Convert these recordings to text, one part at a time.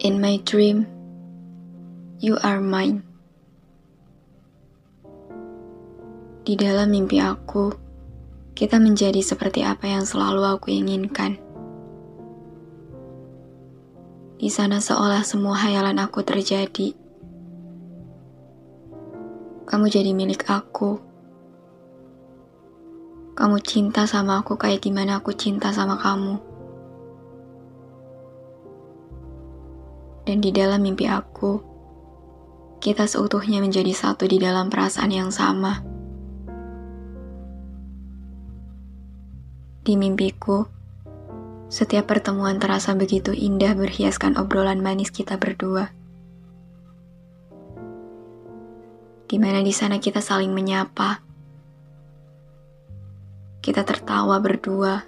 In my dream, you are mine. Di dalam mimpi aku, kita menjadi seperti apa yang selalu aku inginkan. Di sana seolah semua hayalan aku terjadi. Kamu jadi milik aku. Kamu cinta sama aku kayak gimana aku cinta sama kamu. Dan di dalam mimpi aku, kita seutuhnya menjadi satu di dalam perasaan yang sama. Di mimpiku, setiap pertemuan terasa begitu indah berhiaskan obrolan manis kita berdua. Di mana di sana kita saling menyapa. Kita tertawa berdua.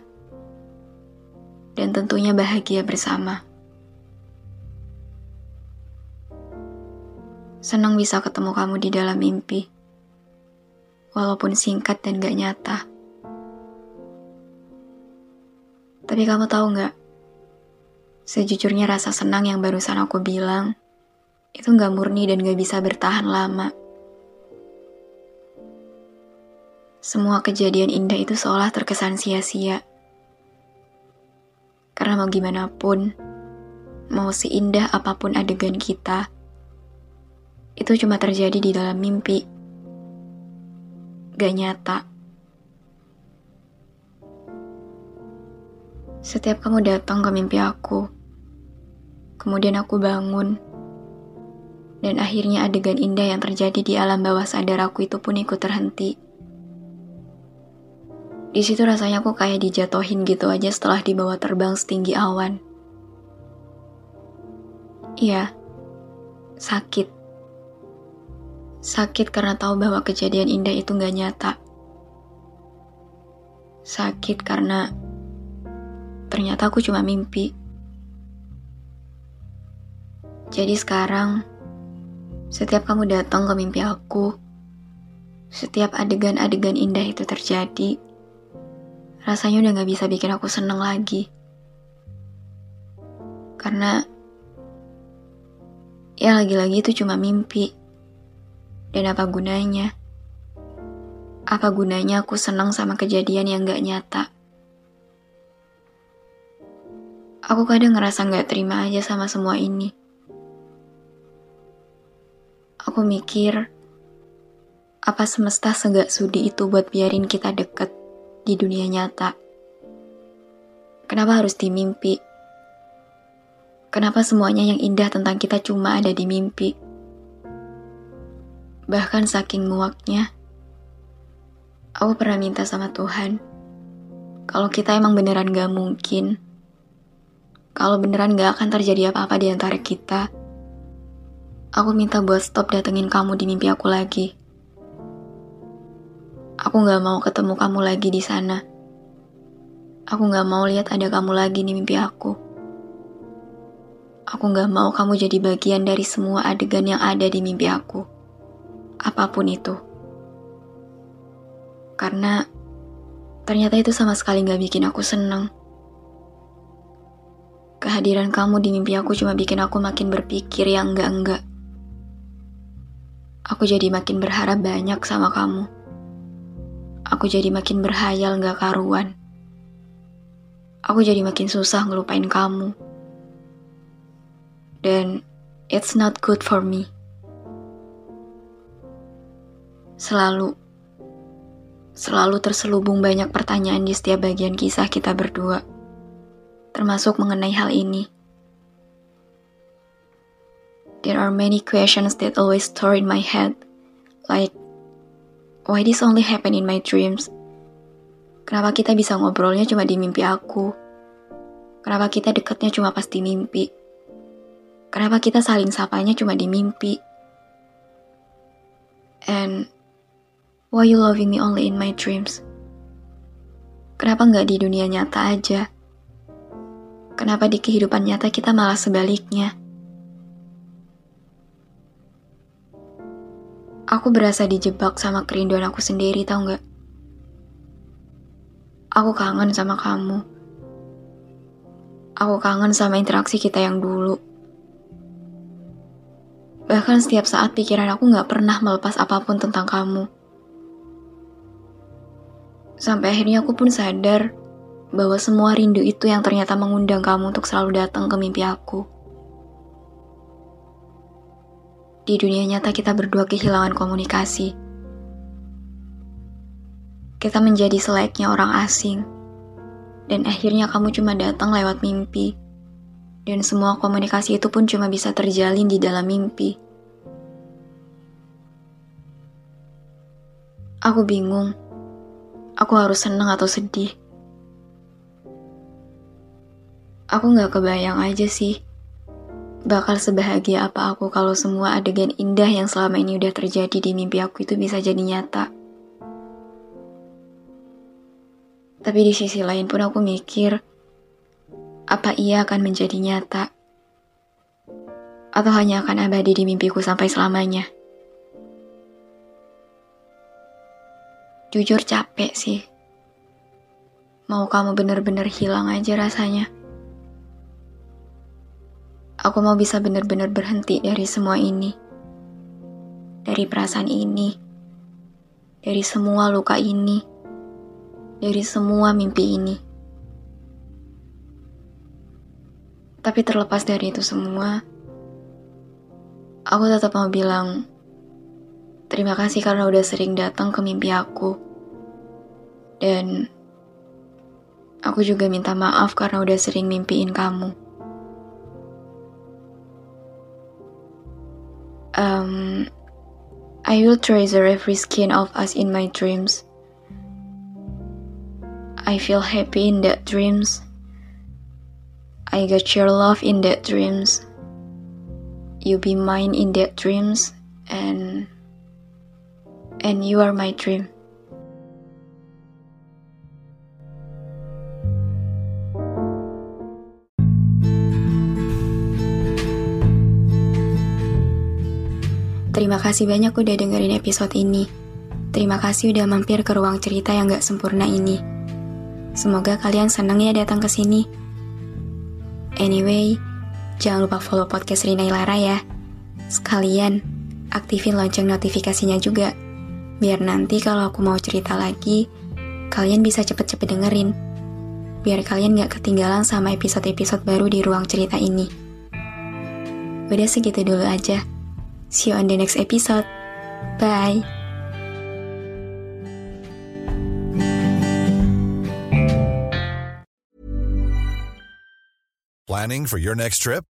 Dan tentunya bahagia bersama. Senang bisa ketemu kamu di dalam mimpi. Walaupun singkat dan gak nyata. Tapi kamu tahu nggak? Sejujurnya rasa senang yang barusan aku bilang, itu nggak murni dan gak bisa bertahan lama. Semua kejadian indah itu seolah terkesan sia-sia. Karena mau gimana pun, mau seindah apa pun adegan kita, itu cuma terjadi di dalam mimpi. Gak nyata. Setiap kamu datang ke mimpi aku, kemudian aku bangun, dan akhirnya adegan indah yang terjadi di alam bawah sadar aku itu pun ikut terhenti. Di situ rasanya aku kayak dijatohin gitu aja setelah dibawa terbang setinggi awan. Iya, sakit. Sakit karena tahu bahwa kejadian indah itu gak nyata. Sakit karena ternyata aku cuma mimpi. Jadi sekarang, setiap kamu datang ke mimpi aku, setiap adegan-adegan indah itu terjadi, rasanya udah gak bisa bikin aku seneng lagi. Karena, ya lagi-lagi itu cuma mimpi. Dan apa gunanya? Apa gunanya aku senang sama kejadian yang gak nyata? Aku kadang ngerasa gak terima aja sama semua ini. Aku mikir, apa semesta segak sudi itu buat biarin kita deket di dunia nyata? Kenapa harus di mimpi? Kenapa semuanya yang indah tentang kita cuma ada di mimpi? Bahkan saking muaknya, aku pernah minta sama Tuhan, kalau kita emang beneran gak mungkin, kalau beneran gak akan terjadi apa-apa di antara kita, aku minta buat stop datengin kamu di mimpi aku lagi. Aku gak mau ketemu kamu lagi di sana. Aku gak mau lihat ada kamu lagi di mimpi aku. Aku gak mau kamu jadi bagian dari semua adegan yang ada di mimpi aku apa pun itu. Karena Ternyata itu sama sekali gak bikin aku senang. Kehadiran kamu di mimpi aku cuma bikin aku makin berpikir yang enggak-enggak. Aku jadi makin berharap banyak sama kamu. Aku jadi makin berhayal gak karuan. Aku jadi makin susah ngelupain kamu. Dan it's not good for me. Selalu, selalu terselubung banyak pertanyaan di setiap bagian kisah kita berdua termasuk mengenai hal ini. There are many questions that always store in my head, like, why this only happen in my dreams? Kenapa kita bisa ngobrolnya cuma di mimpi aku? Kenapa kita dekatnya cuma pas di mimpi? Kenapa kita saling sapanya cuma di mimpi? And why you loving me only in my dreams? Kenapa nggak di dunia nyata aja? Kenapa di kehidupan nyata kita malah sebaliknya? Aku berasa dijebak sama kerinduan aku sendiri, tau gak? Aku kangen sama kamu. Aku kangen sama interaksi kita yang dulu. Bahkan setiap saat pikiran aku gak pernah melepas apa pun tentang kamu. Sampai akhirnya aku pun sadar bahwa semua rindu itu yang ternyata mengundang kamu untuk selalu datang ke mimpi aku. Di dunia nyata kita berdua kehilangan komunikasi. Kita menjadi selayaknya orang asing. Dan akhirnya kamu cuma datang lewat mimpi. Dan semua komunikasi itu pun cuma bisa terjalin di dalam mimpi. Aku bingung. Aku harus senang atau sedih. Aku gak kebayang aja sih. Bakal sebahagia apa aku kalau semua adegan indah yang selama ini udah terjadi di mimpi aku itu bisa jadi nyata. Tapi di sisi lain pun aku mikir, apa ia akan menjadi nyata? Atau hanya akan abadi di mimpiku sampai selamanya? Jujur capek sih. Mau kamu bener-bener hilang aja rasanya. Aku mau bisa benar-benar berhenti dari semua ini. Dari perasaan ini. Dari semua luka ini. Dari semua mimpi ini. Tapi terlepas dari itu semua, aku tetap mau bilang terima kasih karena udah sering datang ke mimpi aku. Dan aku juga minta maaf karena udah sering mimpiin kamu. Um, I will treasure every skin of us in my dreams. I feel happy in that dreams. I got your love in that dreams. You be mine in that dreams and and you are my dream. Terima kasih banyak udah dengerin episode ini. Terima kasih udah mampir ke ruang cerita yang gak sempurna ini. Semoga kalian senang ya datang ke sini. Anyway, jangan lupa follow podcast Rina Ilara ya. Sekalian, aktifin lonceng notifikasinya juga. Biar nanti kalau aku mau cerita lagi, kalian bisa cepet-cepet dengerin. Biar kalian gak ketinggalan sama episode-episode baru di ruang cerita ini. Udah segitu dulu aja. See you on the next episode. Bye. Planning for your next trip?